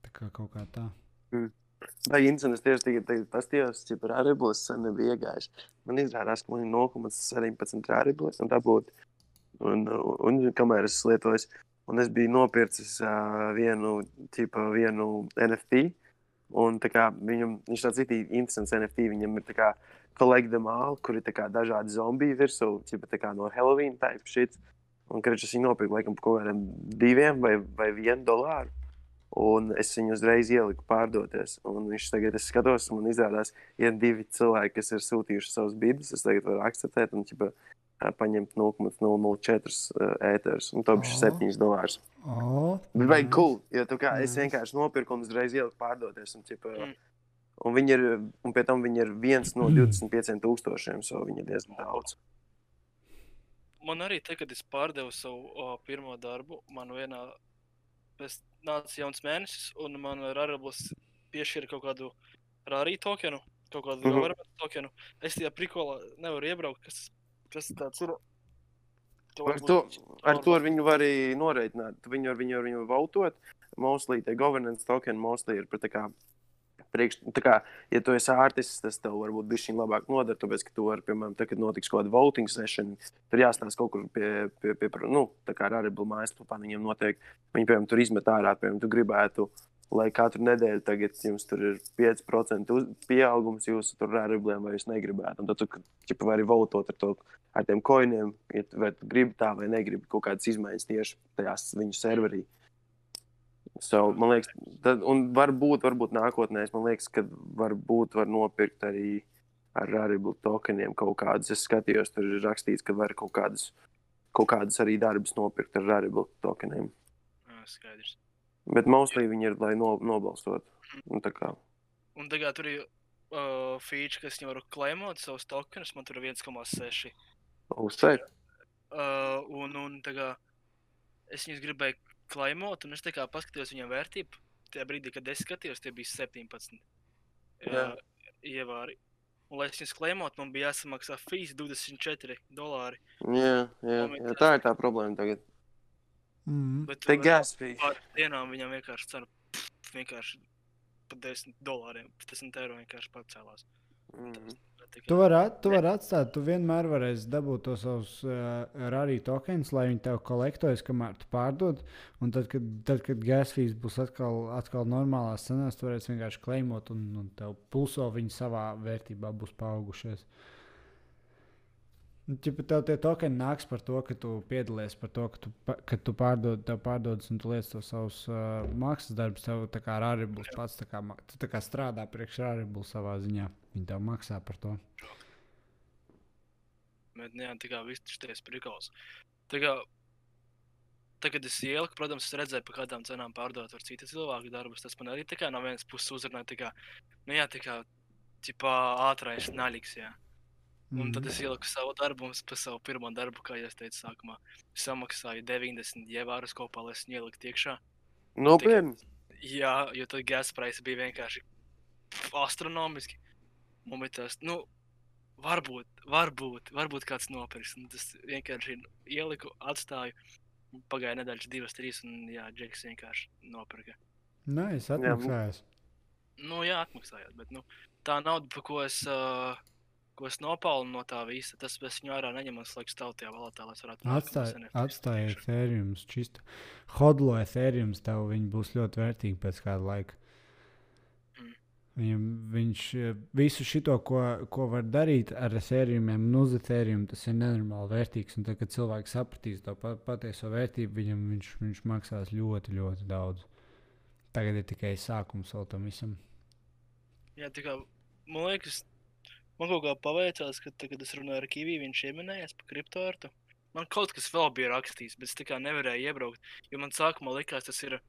Speaker 1: Tā kā kaut kā tā.
Speaker 4: Vai Insenis tieši tagad, tagad pastījos, cik par aribus sen nebija iegājis. Man izrādās, ka man ir 0,17 aribus un dabūt. Un, un, un kamēr es lietoju, un es biju nopircis uh, vienu, tipa, vienu NFT. Un kā viņam, viņš tāds ir interesants NFT, viņam ir kā kolekta māla, kur ir kā dažādi zombiji virsū, tipa kā no Halloween type shit. Un, kad es viņu nopirku, laikam, par kaut kādiem diviem vai, vai vienu dolāru. Un es viņu uzreiz ieliku pārdoties. Un viņš tagad, es skatos, un man izrādās, ir divi cilvēki, kas ir sūtījuši savus bidus. Es tagad varu akceptēt, un ķipa, paņemt 0,004 ēterus, un to bija
Speaker 1: Oh.
Speaker 4: 7 dolārus.
Speaker 1: Oh,
Speaker 4: Bet
Speaker 1: nice.
Speaker 4: cool, jo tu kā, es vienkārši nopirku un uzreiz ieliku pārdoties. Un, ķipa,
Speaker 2: Mm.
Speaker 4: un, viņi ir, un pie tam viņi ir viens no
Speaker 1: Mm.
Speaker 4: 25 tūkstošiem, so viņi ir diezgan daudz.
Speaker 2: Man arī te, kad es pārdevu savu o, pirmo darbu, man vienā pēc nāca jauns mēnesis, un man Rārablis piešķīra kaut kādu rārī tokenu, kaut kādu
Speaker 4: Mhm.
Speaker 2: government tokenu. Es tajā prikolā nevaru iebraukt, kas, kas tas ir. To
Speaker 4: Ar to, ar to viņu var arī noreikināt. Tu Viņu ar viņu, ar viņu vautot. Mostly tie governance token mostly ir par tā kā. Priekš, tā kā, ja tu esi ārtists, tas tev varbūt bija šī labāk nodara, tāpēc, ka tu vari, piemēram, tad, kad notiks kaut kāda voting session, tur jāstāsta kaut kur pie, pie, pie, nu, tā kā arī bija mājaslapā, viņiem notiek, viņi, piemēram, tur izmet ārā, piemēram, tu gribētu, lai katru nedēļu tagad jums tur ir 5% uz, pieaugums jūsu rēribliem, vai jūs negribētu. Un tad ja vari votot ar to, ar tiem koiniem, ja vai gribi tā vai negribi kaut kādas izmaiņas tieši tajās viņu serverī. So, man liekas, tad, un varbūt, varbūt nākotnē, man liekas, ka varbūt var nopirkt arī ar Rarible tokeniem kaut kādas. Es skatījos, tur ir rakstīts, ka var kaut kādas, kaut kādas arī darbus nopirkt ar Rarible tokeniem.
Speaker 2: Skaidrs.
Speaker 4: Bet mostly viņi ir, lai no, nobalstot. Un tā kā,
Speaker 2: Un tagad tur ir uh, feature, kas viņam var klaimot savus tokenus, man tur ir 1,6.
Speaker 4: uzsver.
Speaker 2: Uh, un, un kā es viņus gribēju klaimot, un es tā kā paskatījos viņam vērtību. Tajā brīdī, kad es skatījos, tie bija 17
Speaker 4: Jā.
Speaker 2: uh, ievāri. Un, lai es viņus klaimot, man bija jāsamaksā fees 24 dolāri.
Speaker 4: Jā, jā, jā, tā ir tā problēma tagad.
Speaker 1: Mm.
Speaker 2: Bet uh,
Speaker 4: gas fee.
Speaker 2: pār dienām viņam vienkārši cena pff, vienkārši par 10 dolāriem, 10 eiro vienkārši pacēlās.
Speaker 4: Mm.
Speaker 2: Tikai-
Speaker 1: Tu vari, at- tu vari atstāt, tu vienmēr varēsi dabūt tos savus uh, rārī tokens, lai viņi tev kolektojas, kamēr tu pārdod. Un tad, kad, tad, kad gas fees būs atkal, atkal normālās cenās, tu varēsi vienkārši kleimot, un, un tev pulso viņi savā vērtībā būs paaugušies. Un, Ja tev tie tokeni nāks par to, ka tu piedalies, par to, ka tu, ka tu pārdod, pārdodas un tu liec tos savus uh, mākslas darbus, tev tā kā rāribls pats tā kā, tu tā kā strādā priekš rāribls savā ziņā. Viņi tev maksā par to.
Speaker 2: Bet, nu jā, tā kā viss šis prikals. Tā kā, tagad es ieliku, protams, es redzēju, pa kādām cenām pārdot ar citu cilvēku darbus. Tas man arī tā kā no vienas puses uzrunāja, tā kā, nu jā, tā kā, tipā ātrais naļiks, jā. Un tad es ieliku savu darbu, un par savu pirmo darbu, kā jau teicu, sākumā samaksāju 90 ievārus kopā, lai es ieliku iekšā.
Speaker 4: Nopietni.
Speaker 2: Jā, jo tad gas price bija vienkārši astronomiski. Tas, nu, varbūt, varbūt, varbūt kāds nopirks. Un tas vienkārši ieliku, atstāju. Pagāja nedēļas, divas, trīs, un jā, Džeks vienkārši nopirka.
Speaker 1: Nē, es atmaksājos.
Speaker 2: Nu, jā, atmaksājot, bet nu, tā nauda, par ko es, uh, ko es nopelnu no tā visa, tas es viņu ārā neņemu un slēgtu tautajā valūtā, lai es varētu nākamās
Speaker 1: Atstāj, ethereum, čisto. Hodlo ethereum, tev viņi būs ļoti vērtīgi pēc kāda laika.
Speaker 2: Mm.
Speaker 1: Viņam, viņš eh, visu šo, ko, ko var darīt ar ethereumiem un uz ethereum, tas ir nenormāli vērtīgs. Un tad, kad cilvēks sapratīs to pa, patieso vērtību, viņam viņš, viņš maksās ļoti, ļoti daudz. Tagad ir tikai sākums vēl tam visam.
Speaker 2: Jā, kā man liekas, man kaut kā paveicās, ka, tā, kad es runāju ar Kaviju, viņš pieminējās par kriptoārtu. Man kaut kas vēl bija rakstīts, bet es tā kā nevarēju iebraukt. Jo man sākumā likās, tas ir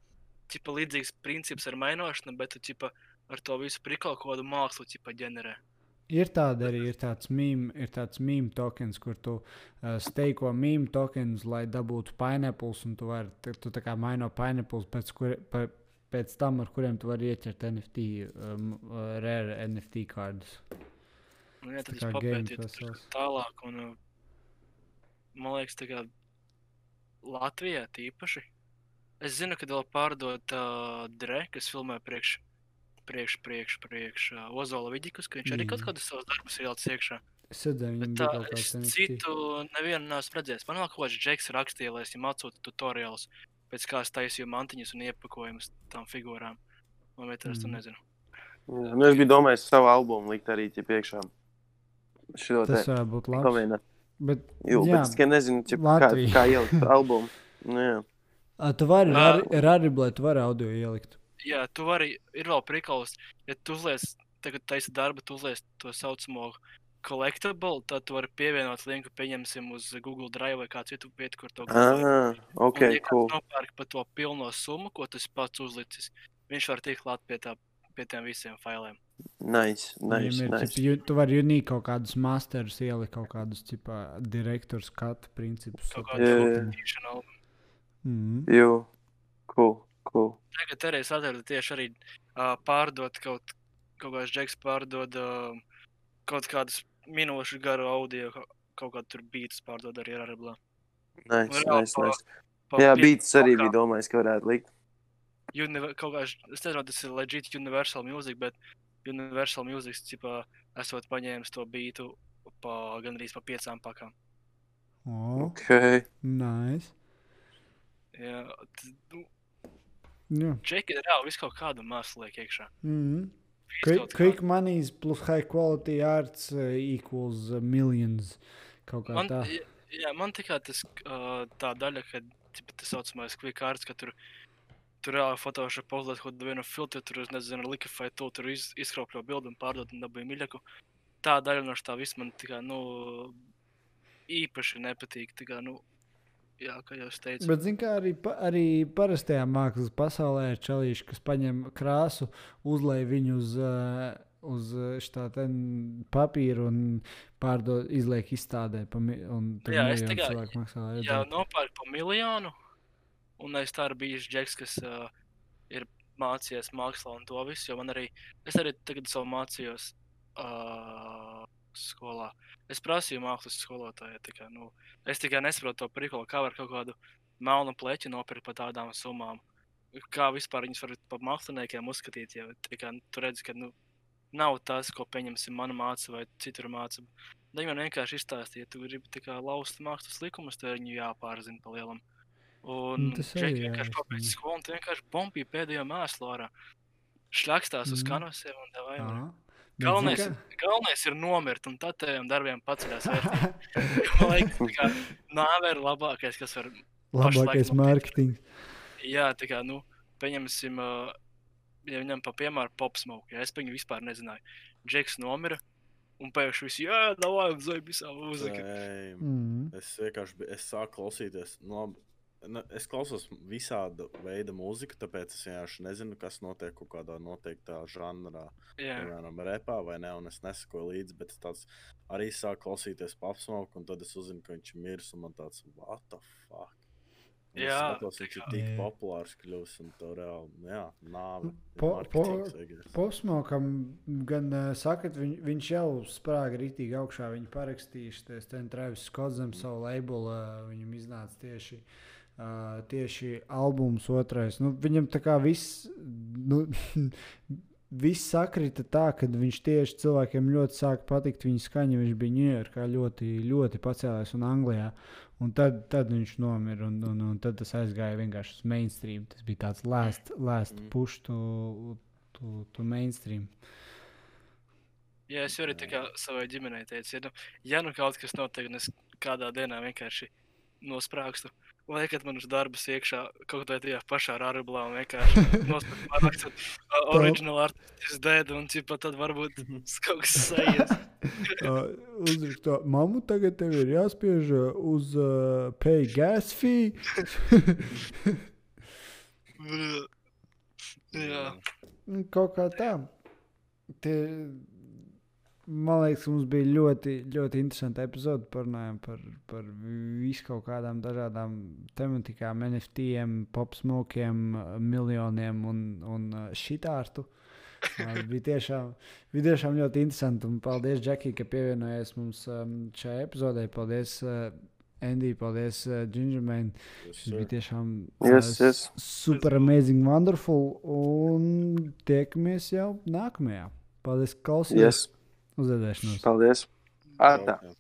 Speaker 2: ķipa, līdzīgs princips ar mainošanu, bet tu ķipa, ar to visu prikālu kaut kādu mākslu ķipa, ģenerē.
Speaker 1: Ir tāda arī ir tāds mīmīms tokens, kur tu uh, steiko mīmīmu tokens, lai dabūtu pineapples, un tu vari tu, tā kā maino pineapples, pēc, kur, pa, pēc tam, ar kuriem tu vari ieķert NFT, um, rare NFT kārdus.
Speaker 2: Nu, jā, tad es papētīju tur tālāk, un uh, man liekas, tā kā Latvijā tīpaši. Es zinu, ka vēl pārdot uh, Dre, kas filmē priekš, priekš, priekš, priekš uh, Ozola Vidikus, ka viņš arī kaut
Speaker 1: Mm.
Speaker 2: kādus savus darbus ir ielicis iekšā.
Speaker 1: Viņam
Speaker 2: tā, es
Speaker 1: NFT.
Speaker 2: citu nevienu neesmu redzējis. Man vēl kaut kāds džeks rakstīja, lai es viņam atsūtu tutoriālus, pēc kā es taisīju mantiņas un iepakojumus tam figūrām. Man liekas, es to
Speaker 1: Mm.
Speaker 2: nezinu.
Speaker 4: Jā, nu, es biju domājis savu albumu likt arī tie priekšā. Šo te
Speaker 1: Tas varētu būt labi.
Speaker 4: pamēģināt.
Speaker 1: Bet,
Speaker 4: Jo,
Speaker 1: jā,
Speaker 4: bet es tikai nezinu, cip, kā,
Speaker 1: Latvija.
Speaker 4: kā ielikt [LAUGHS] albumu. Nu, jā.
Speaker 1: a, tu vari
Speaker 2: Ā.
Speaker 1: rariblēt, tu vari audio ielikt.
Speaker 2: Jā, tu vari, ir vēl prikals, ja tu uzliec, tagad taisa darba, tu uzliec to saucamo collectible, tad tu vari pievienot linku, pieņemsim uz Google Drive vai kādu citu vietu, kur to
Speaker 4: Ah, ok,
Speaker 2: Un, ja
Speaker 4: cool.
Speaker 2: nopērk par to pilno summu, ko tas pats uzlicis, viņš var tikt klāt pie, tā, pie tiem visiem failiem.
Speaker 4: Nice, nice,
Speaker 1: Viņam ir,
Speaker 4: nice.
Speaker 1: ju- tu vari unīt kaut kādus masterus, ielikt kaut kādus tipā, direktoru skatu principus.
Speaker 2: Kaut
Speaker 4: jā.
Speaker 2: filtrēšana albumu.
Speaker 1: Mhm.
Speaker 4: Jū, cool, cool.
Speaker 2: Tagad arī es atradu tieši arī uh, pārdot kaut, kaut kāds džeks pārdod uh, kaut kādus minūšu garu audio, ka- kaut kādu tur beidus pārdod arī ar arblā.
Speaker 4: Nice,
Speaker 2: reāli
Speaker 4: nice,
Speaker 2: pa-
Speaker 4: nice.
Speaker 2: Pa
Speaker 4: Jā, beats arī bija domājis, ka varētu likt.
Speaker 2: Univer, kaut kā, es nezinu, tas ir legit Universal Music, bet Universal Music, tipā, esot paņēmis to beatu pa gandrīz pa piecām pakām.
Speaker 4: Ok.
Speaker 1: nice.
Speaker 2: Jā, t- nu,
Speaker 1: Jā.
Speaker 2: Džeki reāli visu kaut kādu mākslu liek iekšā.
Speaker 1: Mhm.
Speaker 2: Visu
Speaker 1: Quick, quick money plus high quality arts uh, equals uh, millions. Kaut kā
Speaker 2: Man,
Speaker 1: tā.
Speaker 2: jā, jā, man tikai tas uh, tā daļa, ka tipa, tas saucamais quick arts, ka tur, tur reāli Photoshop uzliek kaut kādu vienu filtru, tur, es nezinu, likafai to, tur iz, izkropļo bildi un pārdod un dabūja miļaku. Tā daļa no tā viss man tikai, nu, īpaši nepatīk. Tikai, nu, jā, kā jau es teicu.
Speaker 1: Bet, zināmā mērā, arī, pa, arī parastajā mākslas pasaulē ir čelīši, kas paņem krāsu, uzlēj viņu uz, uh, uz šā papīra un pārdod, izliek izstādē. Pa, un
Speaker 2: Jā, es tikai-
Speaker 1: cilvēku maksā. lai
Speaker 2: Jā,
Speaker 1: redzētu.
Speaker 2: nopērk par miljonu. Un es tā arī biju Džeks, kas uh, ir mācījies mākslā un to visu. Jo man arī, es arī tagad savu mācījos uh, skolā. Es prasīju mākslas skolotājai. Tikai, nu, es tikai nesaprotu to prikolu, kā var kaut kādu melnu pleķu nopirkt par tādām summām. Kā vispār viņus var par māksliniekiem uzskatīt, ja tikai tu redzi, ka nu, nav tas, ko pieņemsim mana māca vai citur māca. Viņam vienkārši izstāstīja, ja tu gribi lauzt mākslas likumus, tad viņu jāpārzina pa lielam. Un
Speaker 1: Nu, tas
Speaker 2: Džeki
Speaker 1: jā,
Speaker 2: vienkārši pabeidz skolu un vienkārši pompīja pēdējo mēslu ārā. Šļakstās uz
Speaker 1: Mhm.
Speaker 2: kanvasiem un.
Speaker 1: Bet,
Speaker 2: Galvenais,
Speaker 1: zini
Speaker 2: galvenais ir nomirt un tad teviem darbiem paceļās [LAUGHS] vērtība. Man liekas, tā kā nāve ir labākais, kas var.
Speaker 1: Labākais mārketings.
Speaker 2: Jā, tā kā, nu, pieņemsim, uh, ja viņam pa piemēru popsmoke, ja es viņu vispār nezināju. Džeks nomira un pēkšņi viss, jā, davai, zai, visā mūzika.
Speaker 3: Same.
Speaker 1: Mm.
Speaker 3: Es vienkārši es sāku klausīties. No, ne, es klausos visāda veida mūziku, tāpēc es vienkārši nezinu, kas notiek kaut kādā noteiktā žanrā.
Speaker 2: Jā,
Speaker 3: Piemēram, repā vai ne, un es nesakoju līdzi, bet es tāds arī sāku klausīties papsmoku, un tad es uzzinu, ka viņš ir miris, un man tāds, what the fuck? Un
Speaker 2: Jā,
Speaker 3: viņš ir
Speaker 2: tā
Speaker 3: tik populārs kļuvis, un to reāli, nu jā, nāve. ir
Speaker 1: Po- po-. Posmokam gan uh, saka, ka viņ, viņš jau sprāga rītīgi augšā. Viņi parakstījuši to ten Travis Scott zem savu labelu. Uh, viņam iznāca tieši, uh, tieši albums otrais. Nu, viņam tā kā viss. Nu, [LAUGHS] Viss sakrita tā, ka viņš tieši cilvēkiem ļoti sāka patikt viņa skaņa. Viņš bija Ņujorkā ļoti, ļoti pacēlējis un Anglijā. Un tad, tad viņš nomira, un, un, un tad tas aizgāja vienkārši uz mainstream. Tas bija tāds last, last
Speaker 3: Mm.
Speaker 1: push to, to, to mainstream.
Speaker 2: jā, es jau arī savai ģimenei teicu, ja nu, ja nu kaut kas notiek, un es kādā dienā vienkārši nosprāgstu, liekat man uz darbus iekšā kaut kādā tajā pašā rārublā un vienkārši [LAUGHS] nosprāgstu original artists dead, un cipa tad varbūt s- kaut kas sajies. [LAUGHS]
Speaker 1: uh, Uzrakst to mammu, tagad tev ir jāspiež uh, uz uh, pay gas fee. [LAUGHS]
Speaker 2: jā.
Speaker 1: Kaut kā tā. Tie, man liekas, mums bija ļoti, ļoti interesanti epizode. Parunājām par, par visu kaut kādām dažādām tematikām, NFTiem, popsmokiem, miljoniem un, un uh, šitārtu. [LAUGHS] Bija, tiešām, bija tiešām ļoti interesanti. Un paldies, Džeki, ka pievienojies mums um, šajā epizodē. Paldies, uh, Andy, paldies, uh, Gingerman.
Speaker 3: Yes,
Speaker 1: Šis bija
Speaker 3: sir.
Speaker 1: tiešām
Speaker 4: Yes,
Speaker 1: uh,
Speaker 4: yes.
Speaker 1: super amazing, wonderful. Un tiekamies jau nākamajā. Paldies, ka klausījāties.
Speaker 4: Yes.
Speaker 1: Uz redzēšanos.
Speaker 4: Paldies. Atā.
Speaker 3: Jā.